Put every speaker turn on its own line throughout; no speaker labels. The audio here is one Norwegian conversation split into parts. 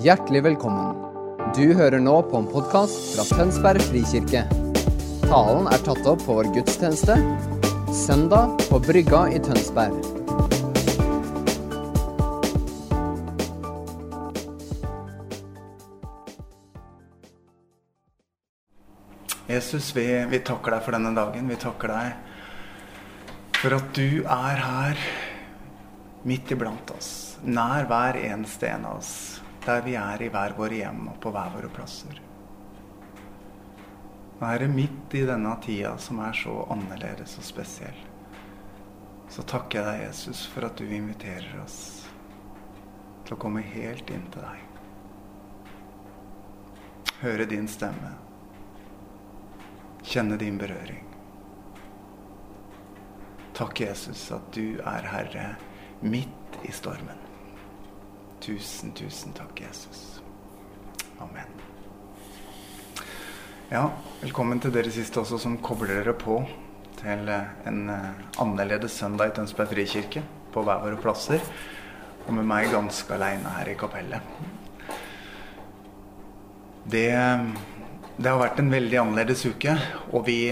Hjertelig velkommen. Du hører nå på en podkast fra Tønsberg frikirke. Talen er tatt opp på vår gudstjeneste søndag på Brygga i Tønsberg.
Jesus, vi, vi takker deg for denne dagen. Vi takker deg for at du er her midt iblant oss. Nær hver eneste en av oss. Der vi er i hver våre hjem og på hver våre plasser. Nå er det midt i denne tida som er så annerledes og spesiell, så takker jeg deg, Jesus, for at du inviterer oss til å komme helt inn til deg. Høre din stemme. Kjenne din berøring. Takk, Jesus, at du er Herre midt i stormen. Tusen, tusen takk, Jesus. Amen. Ja, velkommen til dere siste også som kobler dere på til en eh, annerledes søndag i Tønsberg frikirke på hver våre plasser. Og med meg ganske aleine her i kapellet. Det det har vært en veldig annerledes uke, og vi,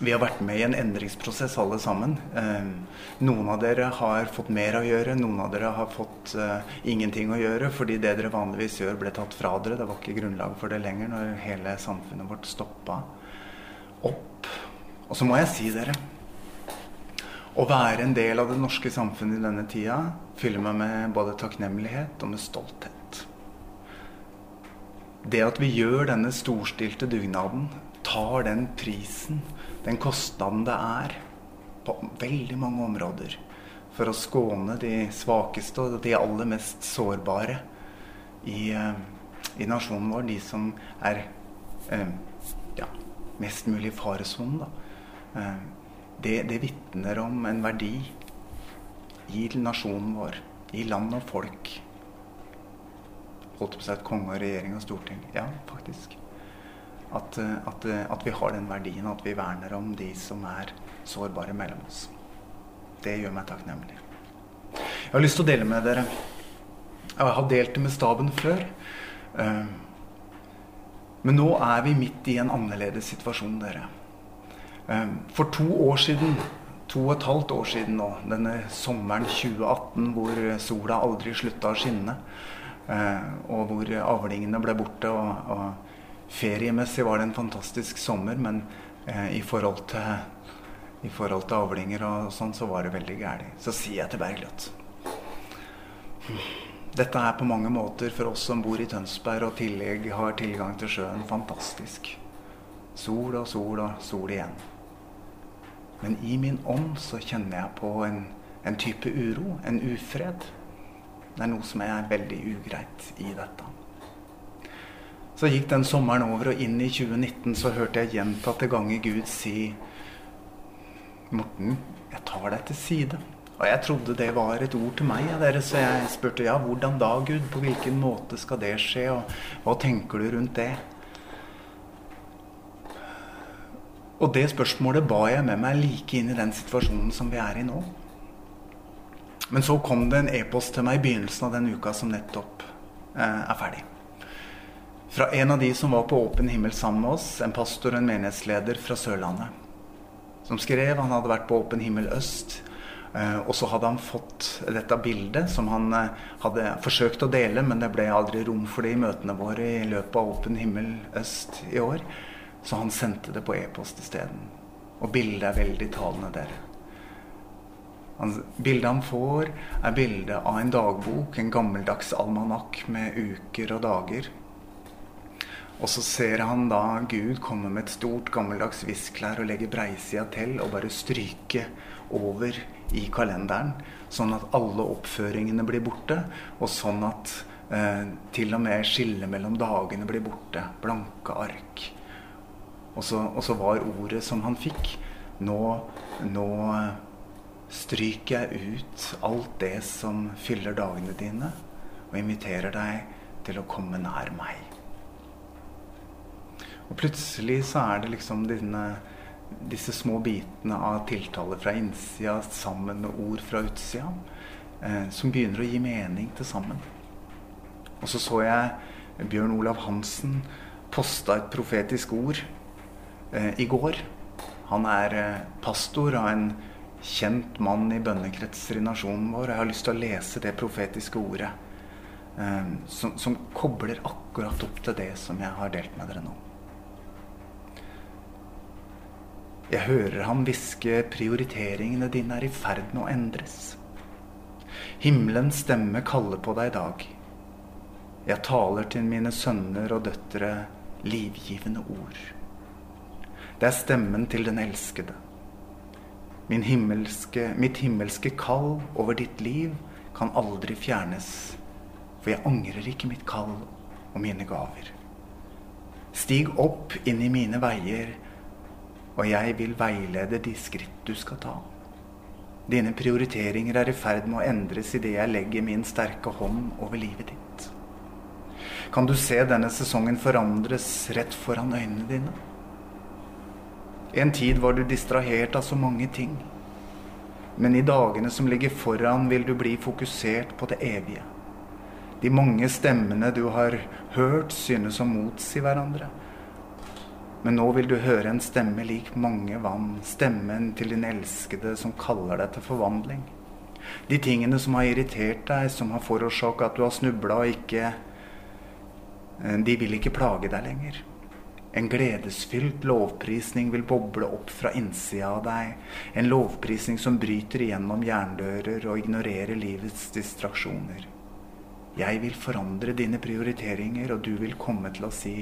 vi har vært med i en endringsprosess alle sammen. Noen av dere har fått mer å gjøre, noen av dere har fått ingenting å gjøre fordi det dere vanligvis gjør, ble tatt fra dere. Det var ikke grunnlag for det lenger når hele samfunnet vårt stoppa opp. Og så må jeg si dere å være en del av det norske samfunnet i denne tida fyller meg med både takknemlighet og med stolthet det at vi gjør denne storstilte dugnaden, tar den prisen, den kostnaden det er, på veldig mange områder, for å skåne de svakeste og de aller mest sårbare i, i nasjonen vår, de som er eh, ja, mest mulig i faresonen, eh, det, det vitner om en verdi i nasjonen vår, i land og folk holdt på å si et konge og regjering og storting. Ja, faktisk. At, eh, at, eh, at, vi har den verdien at vi verner om de som er sårbare mellom oss. Det gjør meg takknemlig. Jeg har lyst til å dele med dere Jeg har delt det med staben før. Eh, men nå er vi midt i en annerledes situasjon, dere. For to år siden, to og et halvt år siden nå, denne sommeren 2018 hvor sola aldri slutta å skinne, og hvor avlingene ble borte. Og, og feriemessig var det en fantastisk sommer, men eh, i forhold til, i forhold til avlinger og sånn, så var det veldig gærent. Så sier jeg til Bergljot Dette er på mange måter for oss som bor i Tønsberg og tillegg har tilgang til sjøen, fantastisk. Sol og sol og sol igjen. Men i min ånd så kjenner jeg på en, en type uro, en ufred. Det er noe som er veldig ugreit i dette. Så gikk den sommeren over, og inn i 2019 så hørte jeg gjentatte ganger Gud si Morten, jeg tar deg til side. Og jeg trodde det var et ord til meg, dere, så jeg spurte ja, hvordan da, Gud? På hvilken måte skal det skje, og hva tenker du rundt det? Og det spørsmålet ba jeg med meg like inn i den situasjonen som vi er i nå. Men så kom det en e-post til meg i begynnelsen av den uka som nettopp eh, er ferdig. Fra en av de som var på Åpen himmel sammen med oss, en pastor og en menighetsleder fra Sørlandet. Som skrev han hadde vært på Åpen himmel øst. Eh, og så hadde han fått dette bildet som han eh, hadde forsøkt å dele, men det ble aldri rom for det i møtene våre i løpet av Åpen himmel øst i år. Så han sendte det på e-post isteden. Og bildet er veldig talende, dere. Bildet han får, er bildet av en dagbok, en gammeldags almanakk med uker og dager. Og så ser han da Gud komme med et stort, gammeldags visklær og legge breisida til og bare stryke over i kalenderen, sånn at alle oppføringene blir borte, og sånn at eh, til og med skillet mellom dagene blir borte. Blanke ark. Og så, og så var ordet som han fikk, nå, nå stryker jeg ut alt det som fyller dagene dine, og inviterer deg til å komme nær meg. Og plutselig så er det liksom dine, disse små bitene av tiltale fra innsida sammen med ord fra utsida, eh, som begynner å gi mening til sammen. Og så så jeg Bjørn Olav Hansen posta et profetisk ord eh, i går. Han er eh, pastor av en kjent mann i bønnekretser i nasjonen vår. Jeg har lyst til å lese det profetiske ordet eh, som, som kobler akkurat opp til det som jeg har delt med dere nå. Jeg hører ham hviske prioriteringene dine er i ferd med å endres. Himmelens stemme kaller på deg i dag. Jeg taler til mine sønner og døtre livgivende ord. Det er stemmen til den elskede. Himmelske, mitt himmelske kall over ditt liv kan aldri fjernes, for jeg angrer ikke mitt kall og mine gaver. Stig opp inn i mine veier og jeg vil veilede de skritt du skal ta. Dine prioriteringer er i ferd med å endres idet jeg legger min sterke hånd over livet ditt. Kan du se denne sesongen forandres rett foran øynene dine? En tid var du distrahert av så mange ting. Men i dagene som ligger foran, vil du bli fokusert på det evige. De mange stemmene du har hørt, synes å motsi hverandre. Men nå vil du høre en stemme lik mange vann, stemmen til din elskede som kaller deg til forvandling. De tingene som har irritert deg, som har forårsaka at du har snubla og ikke eh, De vil ikke plage deg lenger. En gledesfylt lovprisning vil boble opp fra innsida av deg. En lovprisning som bryter igjennom jerndører og ignorerer livets distraksjoner. Jeg vil forandre dine prioriteringer, og du vil komme til å si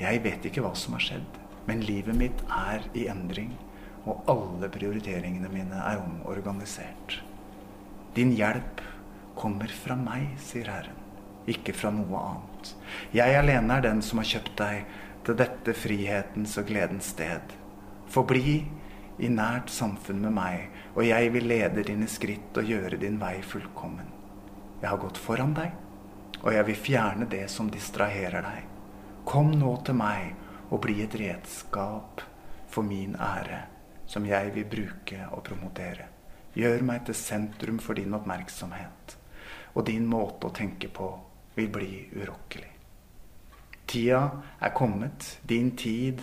jeg vet ikke hva som har skjedd, men livet mitt er i endring, og alle prioriteringene mine er omorganisert. Din hjelp kommer fra meg, sier Herren, ikke fra noe annet. Jeg alene er den som har kjøpt deg til dette frihetens og gledens sted. Forbli i nært samfunn med meg, og jeg vil lede dine skritt og gjøre din vei fullkommen. Jeg har gått foran deg, og jeg vil fjerne det som distraherer deg. Kom nå til meg og bli et redskap for min ære, som jeg vil bruke og promotere. Gjør meg til sentrum for din oppmerksomhet, og din måte å tenke på vil bli urokkelig. Tida er kommet, din tid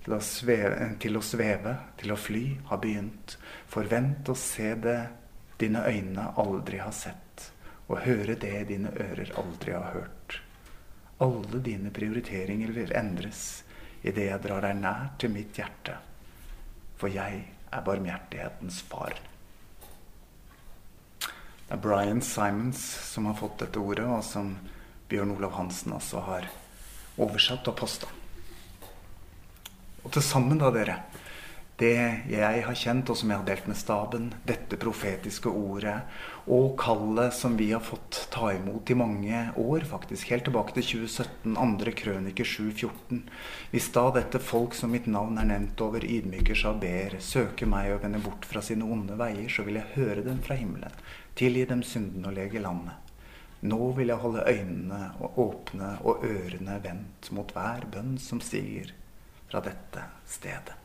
til å, sveve, til å sveve, til å fly, har begynt. Forvent å se det dine øyne aldri har sett, og høre det dine ører aldri har hørt. Alle dine prioriteringer vil endres idet jeg drar deg nær til mitt hjerte. For jeg er barmhjertighetens far. Det er Brian Simons som har fått dette ordet, og som Bjørn Olav Hansen også har oversatt og posta. Og til sammen, da, dere, det jeg har kjent, og som jeg har delt med staben, dette profetiske ordet og kallet som vi har fått ta imot i mange år, faktisk helt tilbake til 2017, andre krøniker 7.14. Hvis da dette folk som mitt navn er nevnt over, ydmyker seg og ber, søker meg og vender bort fra sine onde veier, så vil jeg høre dem fra himmelen, tilgi dem synden og lege landet. Nå vil jeg holde øynene og åpne og ørene vendt mot hver bønn som stiger fra dette stedet.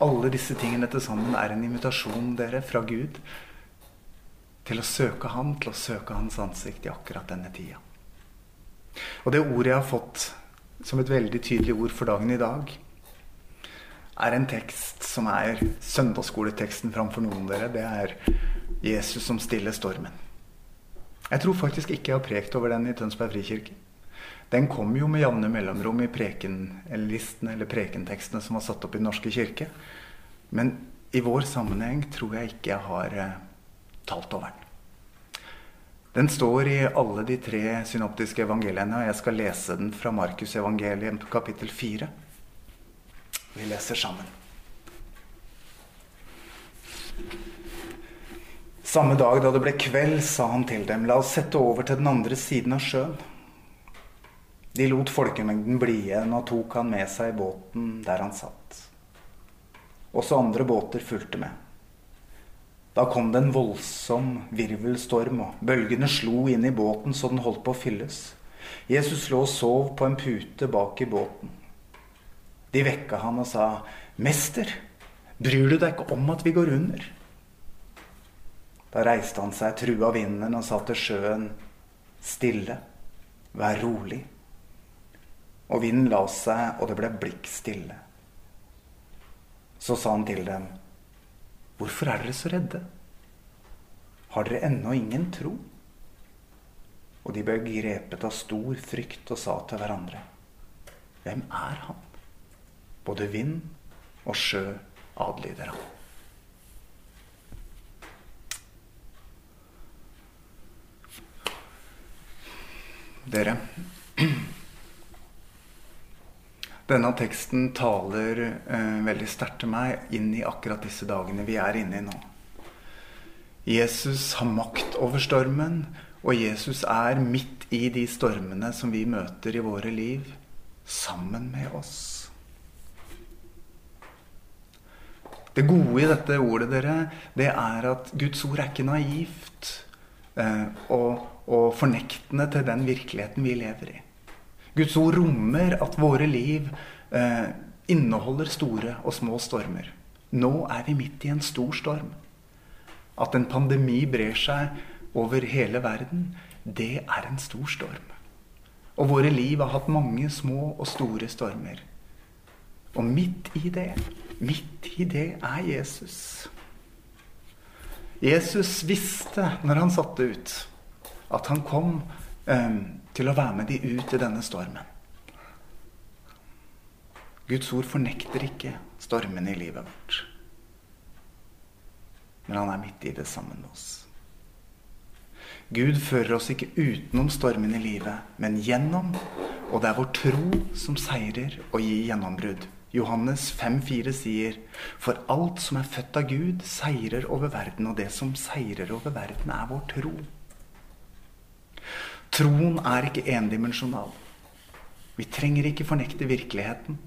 Alle disse tingene til sammen er en invitasjon dere fra Gud til å søke Han, til å søke Hans ansikt i akkurat denne tida. Og det ordet jeg har fått som et veldig tydelig ord for dagen i dag, er en tekst som er søndagsskoleteksten framfor noen av dere. Det er Jesus som stiller stormen. Jeg tror faktisk ikke jeg har prekt over den i Tønsberg frikirke. Den kom jo med jevne mellomrom i prekenlistene eller prekentekstene som var satt opp i Den norske kirke. Men i vår sammenheng tror jeg ikke jeg har eh, talt over den. Den står i alle de tre synoptiske evangeliene, og jeg skal lese den fra Markus evangelium kapittel 4. Vi leser sammen. Samme dag da det ble kveld, sa han til dem, la oss sette over til den andre siden av sjøen. De lot folkemengden bli igjen og tok han med seg i båten der han satt. Også andre båter fulgte med. Da kom det en voldsom virvelstorm, og bølgene slo inn i båten så den holdt på å fylles. Jesus lå og sov på en pute bak i båten. De vekka han og sa, 'Mester, bryr du deg ikke om at vi går under?' Da reiste han seg, trua vinden og sa til sjøen, stille, vær rolig. Og vinden la seg, og det ble blikk stille. Så sa han til dem, hvorfor er dere så redde? Har dere ennå ingen tro? Og de ble grepet av stor frykt og sa til hverandre, hvem er han? Både vind og sjø adlyder han. Dere, denne teksten taler eh, veldig sterkt til meg inn i akkurat disse dagene vi er inne i nå. Jesus har makt over stormen, og Jesus er midt i de stormene som vi møter i våre liv, sammen med oss. Det gode i dette ordet, dere, det er at Guds ord er ikke naivt eh, og, og fornektende til den virkeligheten vi lever i. Guds ord rommer at våre liv eh, inneholder store og små stormer. Nå er vi midt i en stor storm. At en pandemi brer seg over hele verden, det er en stor storm. Og våre liv har hatt mange små og store stormer. Og midt i det, midt i det er Jesus. Jesus visste når han satte ut, at han kom um, til å være med de ut i denne stormen. Guds ord fornekter ikke stormene i livet vårt. Men han er midt i det sammen med oss. Gud fører oss ikke utenom stormen i livet, men gjennom. Og det er vår tro som seirer og gir gjennombrudd. Johannes 5,4 sier, For alt som er født av Gud, seirer over verden, og det som seirer over verden, er vår tro. Troen er ikke endimensjonal. Vi trenger ikke fornekte virkeligheten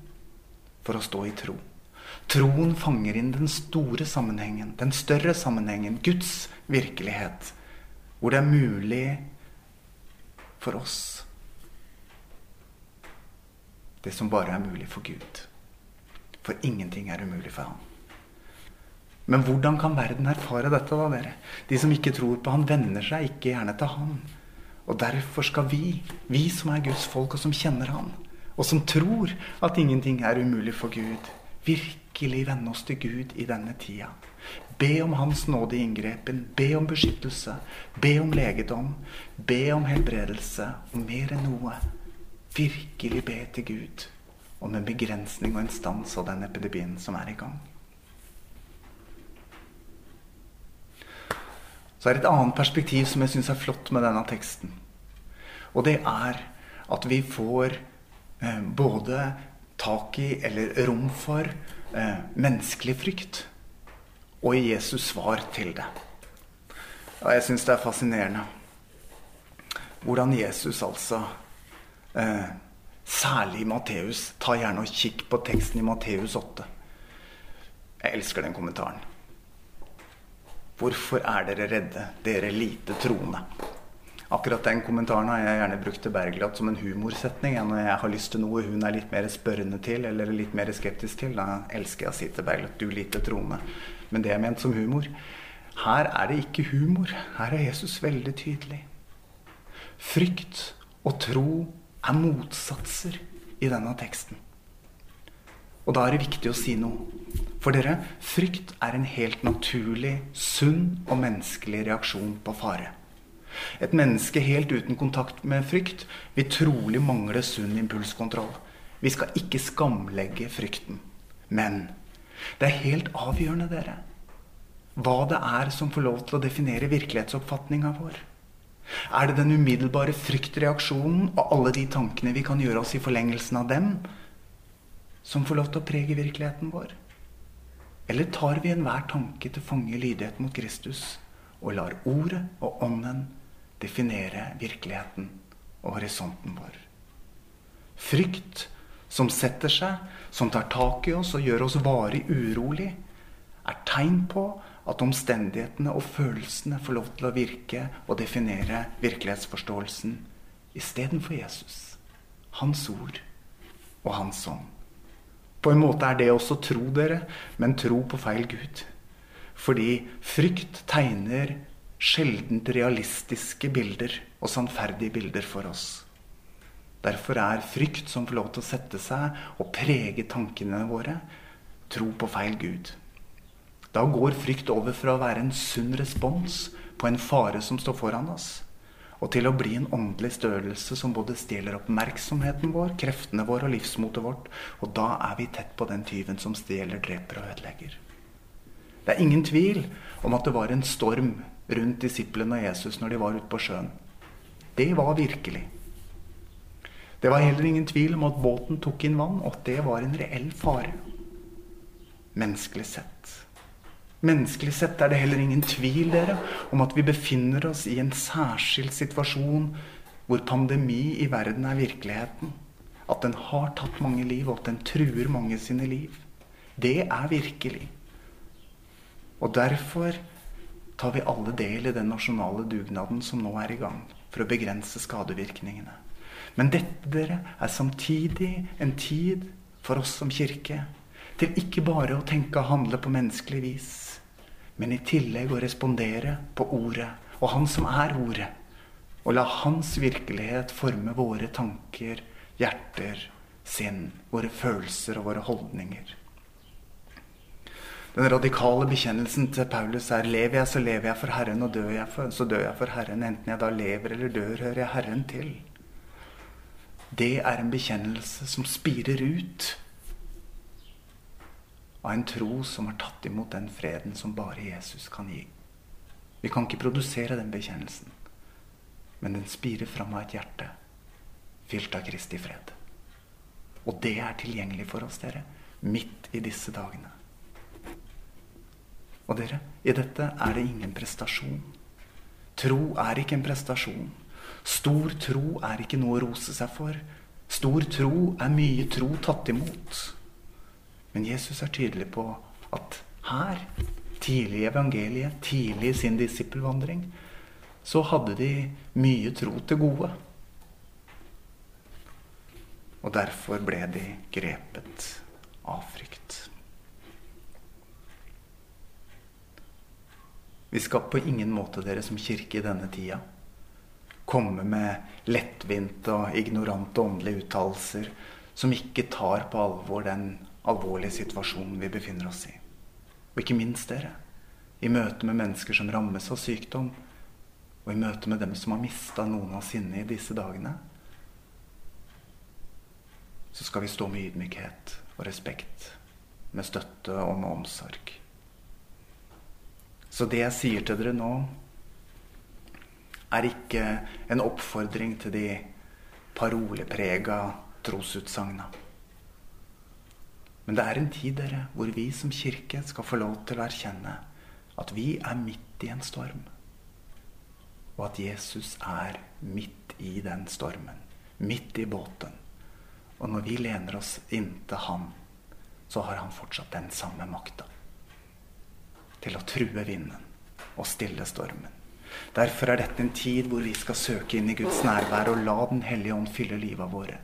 for å stå i tro. Troen fanger inn den store sammenhengen, den større sammenhengen, Guds virkelighet, hvor det er mulig for oss det som bare er mulig for Gud. For ingenting er umulig for ham. Men hvordan kan verden erfare dette, da, dere? De som ikke tror på han, venner seg ikke gjerne til han. Og derfor skal vi, vi som er Guds folk, og som kjenner han, og som tror at ingenting er umulig for Gud, virkelig vende oss til Gud i denne tida. Be om Hans nåde i inngrepen. Be om beskyttelse. Be om legedom. Be om helbredelse. Og mer enn noe, virkelig be til Gud om en begrensning og en stans av den epidemien som er i gang. Så er det et annet perspektiv som jeg syns er flott med denne teksten. Og det er at vi får eh, både tak i, eller rom for, eh, menneskelig frykt. Og Jesus svar til det. Og jeg syns det er fascinerende hvordan Jesus altså eh, Særlig i Matteus. Ta gjerne og kikk på teksten i Matteus 8. Jeg elsker den kommentaren. Hvorfor er dere redde, dere lite troende? Akkurat den kommentaren har jeg gjerne brukt til Bergljot som en humorsetning. Når jeg har lyst til noe hun er litt mer spørrende til, eller litt mer skeptisk til, da elsker jeg å si til Bergljot 'du lite troende'. Men det er ment som humor. Her er det ikke humor. Her er Jesus veldig tydelig. Frykt og tro er motsatser i denne teksten. Og da er det viktig å si noe. For dere, frykt er en helt naturlig, sunn og menneskelig reaksjon på fare. Et menneske helt uten kontakt med frykt vil trolig mangle sunn impulskontroll. Vi skal ikke skamlegge frykten. Men det er helt avgjørende, dere, hva det er som får lov til å definere virkelighetsoppfatninga vår. Er det den umiddelbare fryktreaksjonen og alle de tankene vi kan gjøre oss i forlengelsen av dem, som får lov til å prege virkeligheten vår? Eller tar vi enhver tanke til fange lydighet mot Kristus og lar Ordet og Ånden definere virkeligheten og horisonten vår? Frykt som setter seg, som tar tak i oss og gjør oss varig urolig, er tegn på at omstendighetene og følelsene får lov til å virke og definere virkelighetsforståelsen istedenfor Jesus, hans ord og hans ånd. På en måte er det også tro, dere, men tro på feil Gud. Fordi frykt tegner sjeldent realistiske bilder og sannferdige bilder for oss. Derfor er frykt som får lov til å sette seg og prege tankene våre, tro på feil Gud. Da går frykt over fra å være en sunn respons på en fare som står foran oss, og til å bli en åndelig størrelse som både stjeler oppmerksomheten vår, kreftene våre og livsmotet vårt. Og da er vi tett på den tyven som stjeler, dreper og ødelegger. Det er ingen tvil om at det var en storm rundt disiplene og Jesus når de var ute på sjøen. Det var virkelig. Det var heller ingen tvil om at båten tok inn vann, og at det var en reell fare. Menneskelig sett. Menneskelig sett er det heller ingen tvil dere, om at vi befinner oss i en særskilt situasjon hvor pandemi i verden er virkeligheten. At den har tatt mange liv, og at den truer mange sine liv. Det er virkelig. Og derfor tar vi alle del i den nasjonale dugnaden som nå er i gang, for å begrense skadevirkningene. Men dette, dere, er samtidig en tid for oss som kirke til ikke bare å tenke og handle på menneskelig vis, men i tillegg å respondere på ordet, og Han som er ordet, og la Hans virkelighet forme våre tanker, hjerter, sinn, våre følelser og våre holdninger. Den radikale bekjennelsen til Paulus er lever jeg, så lever jeg for Herren, og dør jeg, for, så dør jeg for Herren. Enten jeg da lever eller dør, hører jeg Herren til. Det er en bekjennelse som spirer ut av en tro som har tatt imot den freden som bare Jesus kan gi. Vi kan ikke produsere den bekjennelsen, men den spirer fram av et hjerte fylt av Kristi fred. Og det er tilgjengelig for oss, dere, midt i disse dagene. Og dere, i dette er det ingen prestasjon. Tro er ikke en prestasjon. Stor tro er ikke noe å rose seg for. Stor tro er mye tro tatt imot. Men Jesus er tydelig på at her, tidlig i evangeliet, tidlig i sin disippelvandring, så hadde de mye tro til gode. Og derfor ble de grepet av frykt. Vi skal på ingen måte, dere som kirke i denne tida, komme med lettvinte og ignorante åndelige uttalelser som ikke tar på alvor den alvorlige situasjonen vi befinner oss i. Og ikke minst dere, i møte med mennesker som rammes av sykdom, og i møte med dem som har mista noen av sine i disse dagene, så skal vi stå med ydmykhet og respekt, med støtte og med omsorg. Så det jeg sier til dere nå, er ikke en oppfordring til de paroleprega trosutsagna. Men det er en tid dere, hvor vi som kirke skal få lov til å erkjenne at vi er midt i en storm. Og at Jesus er midt i den stormen. Midt i båten. Og når vi lener oss inntil han, så har han fortsatt den samme makta til å true vinden og stille stormen. Derfor er dette en tid hvor vi skal søke inn i Guds nærvær og la Den hellige ånd fylle livet våre.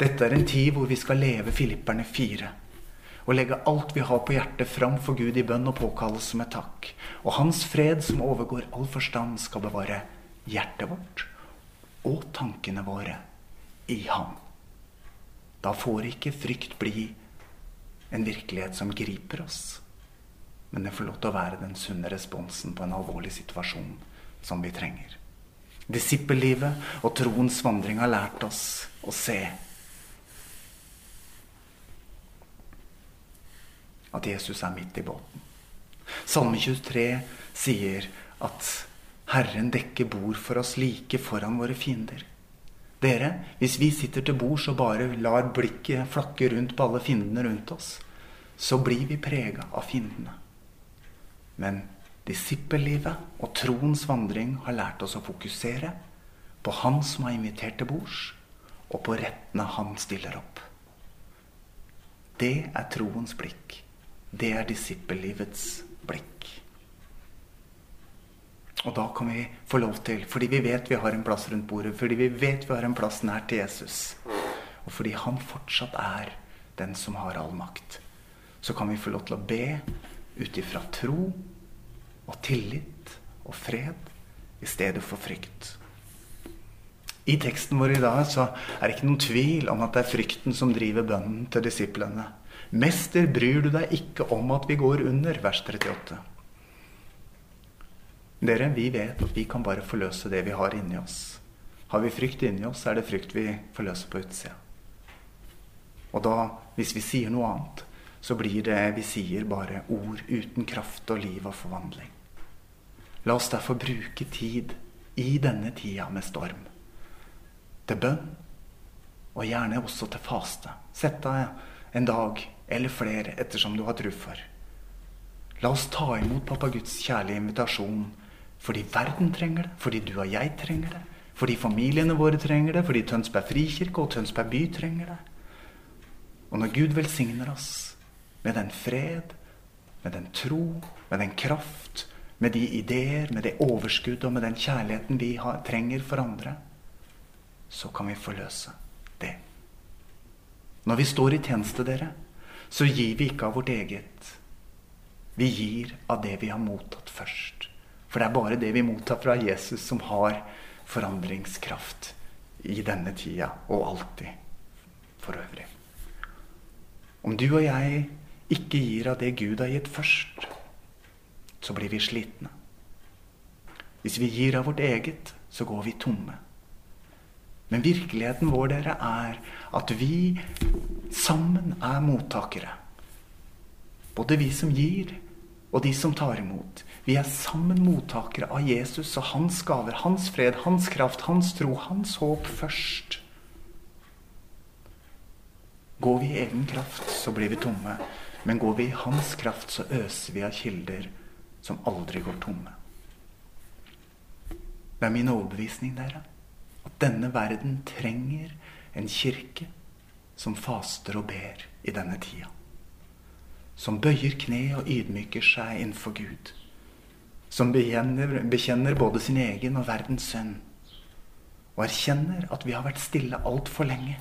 Dette er en tid hvor vi skal leve Filipperne fire og legge alt vi har på hjertet, fram for Gud i bønn og påkallelse med takk. Og Hans fred, som overgår all forstand, skal bevare hjertet vårt og tankene våre i Ham. Da får ikke frykt bli en virkelighet som griper oss men det får lov til å være den sunne responsen på en alvorlig situasjon som vi trenger. Disippellivet og troens vandring har lært oss å se at Jesus er midt i båten. Salme 23 sier at Herren dekker bord for oss like foran våre fiender. Dere, hvis vi sitter til bords og bare lar blikket flakke rundt på alle fiendene rundt oss, så blir vi prega av fiendene. Men disippellivet og troens vandring har lært oss å fokusere på Han som har invitert til bords, og på rettene Han stiller opp. Det er troens blikk. Det er disippellivets blikk. Og da kan vi få lov til, fordi vi vet vi har en plass rundt bordet, fordi vi vet vi har en plass nær til Jesus, og fordi han fortsatt er den som har all makt, så kan vi få lov til å be ut ifra tro og tillit og fred i stedet for frykt. I teksten vår i dag så er det ikke noen tvil om at det er frykten som driver bønnen til disiplene. Mester, bryr du deg ikke om at vi går under? Vers 38. Dere, vi vet at vi kan bare forløse det vi har inni oss. Har vi frykt inni oss, er det frykt vi forløser på utsida. Og da, hvis vi sier noe annet, så blir det vi sier, bare ord uten kraft og liv og forvandling. La oss derfor bruke tid i denne tida med storm til bønn, og gjerne også til faste. Sett deg en dag eller flere ettersom du har tro for. La oss ta imot Pappa Guds kjærlige invitasjon fordi verden trenger det, fordi du og jeg trenger det, fordi familiene våre trenger det, fordi Tønsberg frikirke og Tønsberg by trenger det. Og når Gud velsigner oss med den fred, med den tro, med den kraft, med de ideer, med det overskudd og med den kjærligheten vi har, trenger for andre, så kan vi forløse det. Når vi står i tjeneste, dere, så gir vi ikke av vårt eget. Vi gir av det vi har mottatt først. For det er bare det vi mottar fra Jesus, som har forandringskraft i denne tida og alltid for øvrig. Om du og jeg ikke gir av det Gud har gitt først, så blir vi slitne. Hvis vi gir av vårt eget, så går vi tomme. Men virkeligheten vår, dere, er at vi sammen er mottakere. Både vi som gir, og de som tar imot. Vi er sammen mottakere av Jesus og hans gaver, hans fred, hans kraft, hans tro, hans håp først. Går vi i egen kraft, så blir vi tomme. Men går vi i hans kraft, så øser vi av kilder som aldri går tomme. Det er min overbevisning, dere at denne verden trenger en kirke som faster og ber i denne tida. Som bøyer kne og ydmyker seg innenfor Gud. Som bekjenner, bekjenner både sin egen og verdens synd. Og erkjenner at vi har vært stille altfor lenge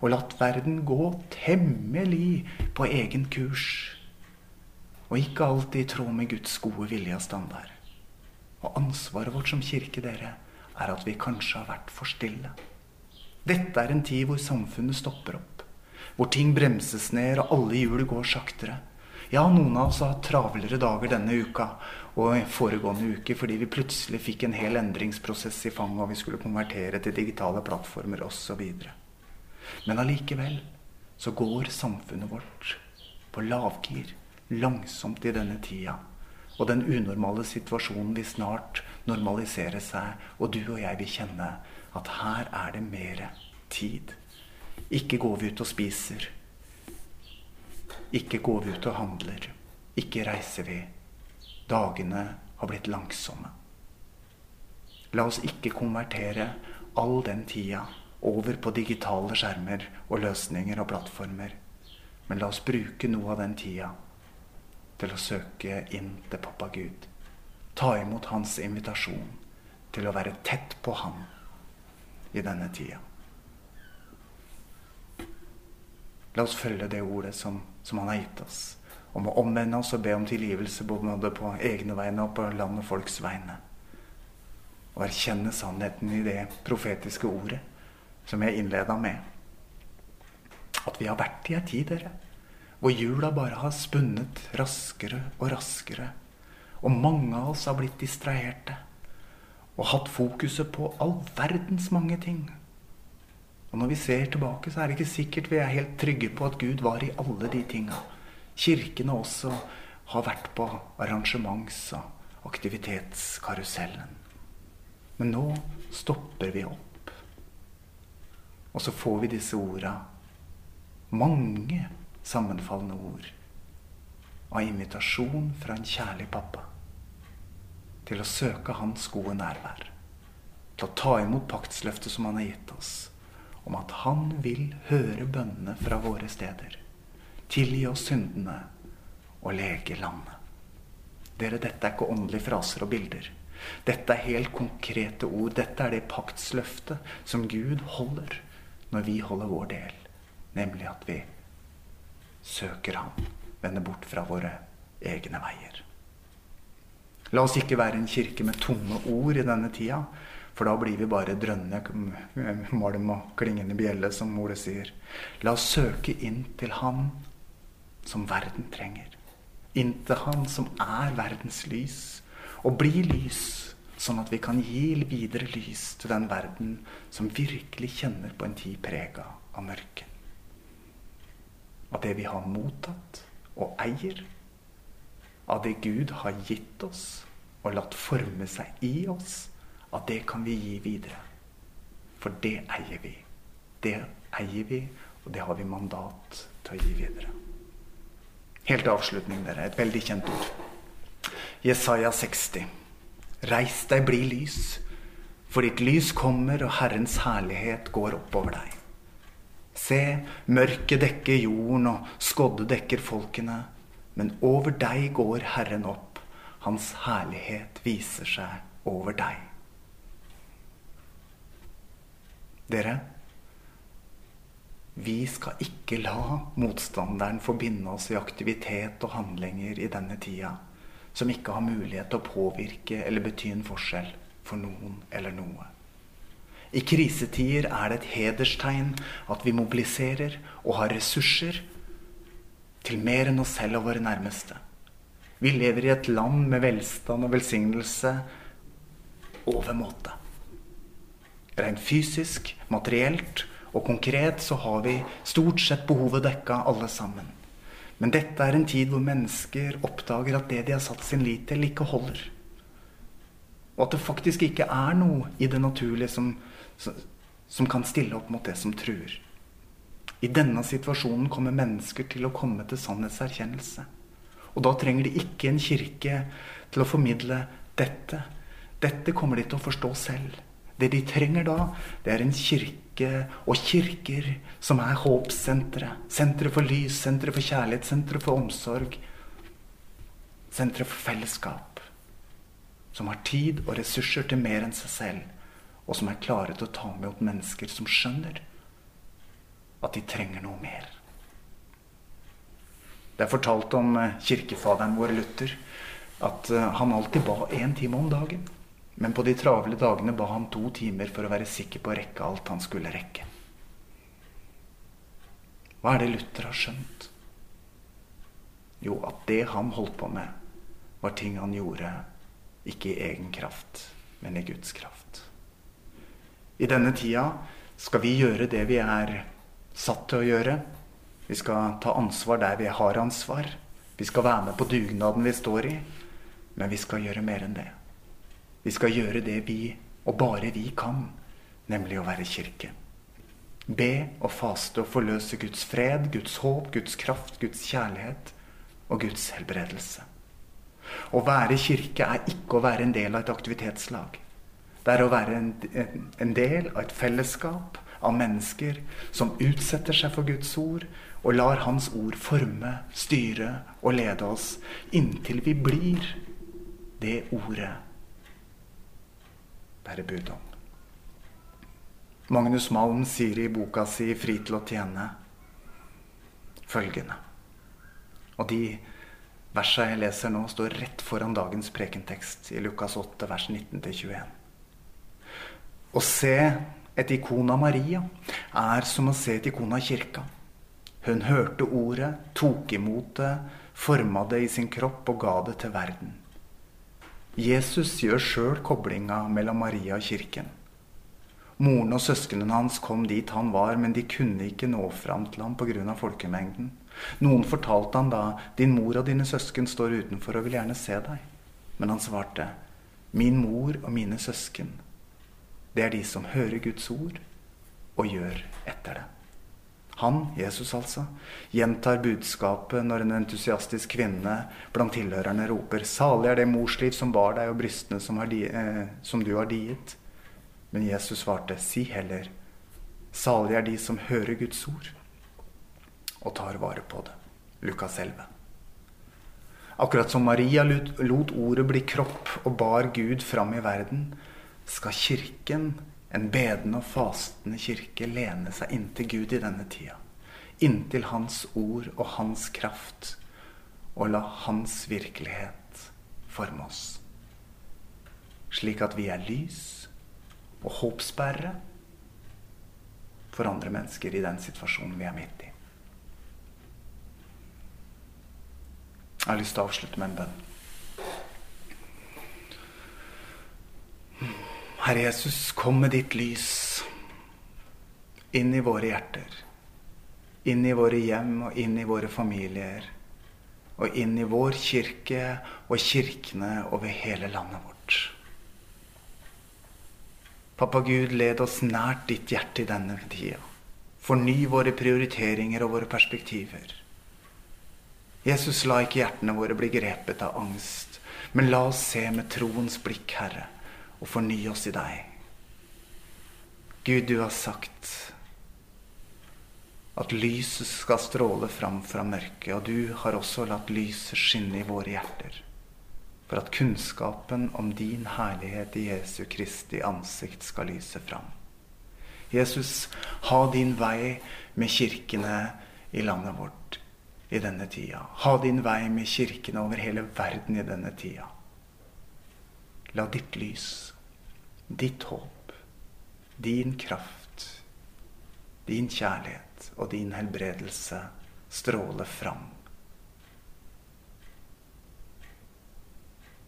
og latt verden gå temmelig på egen kurs. Og ikke alltid i tråd med Guds gode vilje og standard. Og ansvaret vårt som kirke, dere, er at vi kanskje har vært for stille. Dette er en tid hvor samfunnet stopper opp. Hvor ting bremses ned, og alle hjul går saktere. Ja, noen av oss har hatt travlere dager denne uka og foregående uke fordi vi plutselig fikk en hel endringsprosess i fanget, og vi skulle konvertere til digitale plattformer osv. Men allikevel så går samfunnet vårt på lavgir langsomt i denne tida. Og den unormale situasjonen vil snart normalisere seg, og du og jeg vil kjenne at her er det mer tid. Ikke går vi ut og spiser. Ikke går vi ut og handler. Ikke reiser vi. Dagene har blitt langsomme. La oss ikke konvertere all den tida over på digitale skjermer og løsninger og plattformer. Men la oss bruke noe av den tida til å søke inn til pappa Gud. Ta imot hans invitasjon til å være tett på ham i denne tida. La oss følge det ordet som, som han har gitt oss, om å omvende oss og be om tilgivelse både på egne vegne og på land og folks vegne. Og erkjenne sannheten i det profetiske ordet som jeg innleda med. At vi har vært i ei tid, dere hvor hjula bare har spunnet raskere og raskere. Og mange av oss har blitt distraherte og hatt fokuset på all verdens mange ting. Og når vi ser tilbake, så er det ikke sikkert vi er helt trygge på at Gud var i alle de tinga. Kirkene også har vært på arrangements- og aktivitetskarusellen. Men nå stopper vi opp. Og så får vi disse orda. Mange sammenfallende ord av invitasjon fra en kjærlig pappa til å søke hans gode nærvær. Til å ta imot paktsløftet som han har gitt oss, om at han vil høre bønnene fra våre steder. Tilgi oss syndene og lege landet. Dere, dette er ikke åndelige fraser og bilder. Dette er helt konkrete ord. Dette er det paktsløftet som Gud holder når vi holder vår del, nemlig at vi søker ham, vender bort fra våre egne veier. La oss ikke være en kirke med tomme ord i denne tida, for da blir vi bare drønne malm og klingende bjelle, som Ole sier. La oss søke inn til Han som verden trenger. Inn til Han som er verdens lys. Og bli lys, sånn at vi kan gi videre lys til den verden som virkelig kjenner på en tid prega av mørke. Av det vi har mottatt og eier. Av det Gud har gitt oss og latt forme seg i oss at det kan vi gi videre. For det eier vi. Det eier vi, og det har vi mandat til å gi videre. Helt til avslutning, dere. Et veldig kjent ord. Jesaja 60. Reis deg, bli lys, for ditt lys kommer, og Herrens herlighet går oppover deg. Se, mørket dekker jorden, og skodde dekker folkene. Men over deg går Herren opp. Hans herlighet viser seg over deg. Dere, vi skal ikke la motstanderen forbinde oss i aktivitet og handlinger i denne tida som ikke har mulighet til å påvirke eller bety en forskjell for noen eller noe. I krisetider er det et hederstegn at vi mobiliserer og har ressurser til mer enn oss selv og våre nærmeste. Vi lever i et land med velstand og velsignelse overmåte. Rent fysisk, materielt og konkret så har vi stort sett behovet dekka alle sammen. Men dette er en tid hvor mennesker oppdager at det de har satt sin lit til, ikke holder. Og at det faktisk ikke er noe i det naturlige som, som kan stille opp mot det som truer. I denne situasjonen kommer mennesker til å komme til sannhetserkjennelse. Og da trenger de ikke en kirke til å formidle dette. Dette kommer de til å forstå selv. Det de trenger da, det er en kirke og kirker som er håpssenteret. Senteret for lys, senteret for kjærlighet, senteret for omsorg. Senteret for fellesskap. Som har tid og ressurser til mer enn seg selv. Og som er klare til å ta med mennesker som skjønner at de trenger noe mer. Det er fortalt om eh, kirkefaderen vår Luther at eh, han alltid ba én time om dagen. Men på de travle dagene ba han to timer for å være sikker på å rekke alt han skulle rekke. Hva er det Luther har skjønt? Jo, at det han holdt på med, var ting han gjorde ikke i egen kraft, men i Guds kraft. I denne tida skal vi gjøre det vi er satt til å gjøre. Vi skal ta ansvar der vi har ansvar. Vi skal være med på dugnaden vi står i. Men vi skal gjøre mer enn det. Vi skal gjøre det vi, og bare vi, kan, nemlig å være kirke. Be og faste og forløse Guds fred, Guds håp, Guds kraft, Guds kjærlighet og Guds helbredelse. Å være kirke er ikke å være en del av et aktivitetslag. Det er å være en, en del av et fellesskap av mennesker som utsetter seg for Guds ord og lar Hans ord forme, styre og lede oss inntil vi blir det ordet bærer bud om. Magnus Malm sier i boka si 'Fri til å tjene' følgende Og de versa jeg leser nå, står rett foran dagens prekentekst i Lukas 8, vers 19-21. Å se et ikon av Maria er som å se et ikon av kirka. Hun hørte ordet, tok imot det, forma det i sin kropp og ga det til verden. Jesus gjør sjøl koblinga mellom Maria og kirken. Moren og søsknene hans kom dit han var, men de kunne ikke nå fram til ham pga. folkemengden. Noen fortalte han da 'Din mor og dine søsken står utenfor og vil gjerne se deg'. Men han svarte 'Min mor og mine søsken, det er de som hører Guds ord og gjør etter det'. Han, Jesus altså, gjentar budskapet når en entusiastisk kvinne blant tilhørerne roper 'Salig er det morsliv som bar deg, og brystene som, di, eh, som du har diet'. Men Jesus svarte, 'Si heller, salig er de som hører Guds ord og tar vare på det'. Lukas 11. Akkurat som Maria lot ordet bli kropp og bar Gud fram i verden, skal Kirken en bedende og fastende kirke lene seg inntil Gud i denne tida. Inntil Hans ord og Hans kraft. Og la Hans virkelighet forme oss. slik at vi er lys og håpsbærere for andre mennesker i den situasjonen vi er midt i. Jeg har lyst til å avslutte med en bønn. Herre Jesus, kom med ditt lys inn i våre hjerter. Inn i våre hjem og inn i våre familier. Og inn i vår kirke og kirkene over hele landet vårt. Pappa Gud, led oss nært ditt hjerte i denne tida. Forny våre prioriteringer og våre perspektiver. Jesus, la ikke hjertene våre bli grepet av angst, men la oss se med troens blikk, Herre, og forny oss i deg. Gud, du har sagt at lyset skal stråle fram fra mørket, og du har også latt lyset skinne i våre hjerter, for at kunnskapen om din herlighet i Jesu Kristi ansikt skal lyse fram. Jesus, ha din vei med kirkene i landet vårt i denne tida. Ha din vei med kirkene over hele verden i denne tida. La ditt lys, ditt håp, din kraft, din kjærlighet og din helbredelse stråle fram.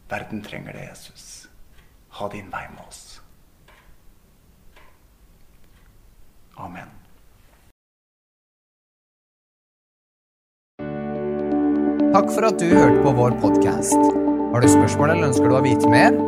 Verden trenger det, Jesus. Ha din vei med oss. Amen.
Takk for at du hørte på vår podkast. Har du spørsmål eller ønsker du å vite mer?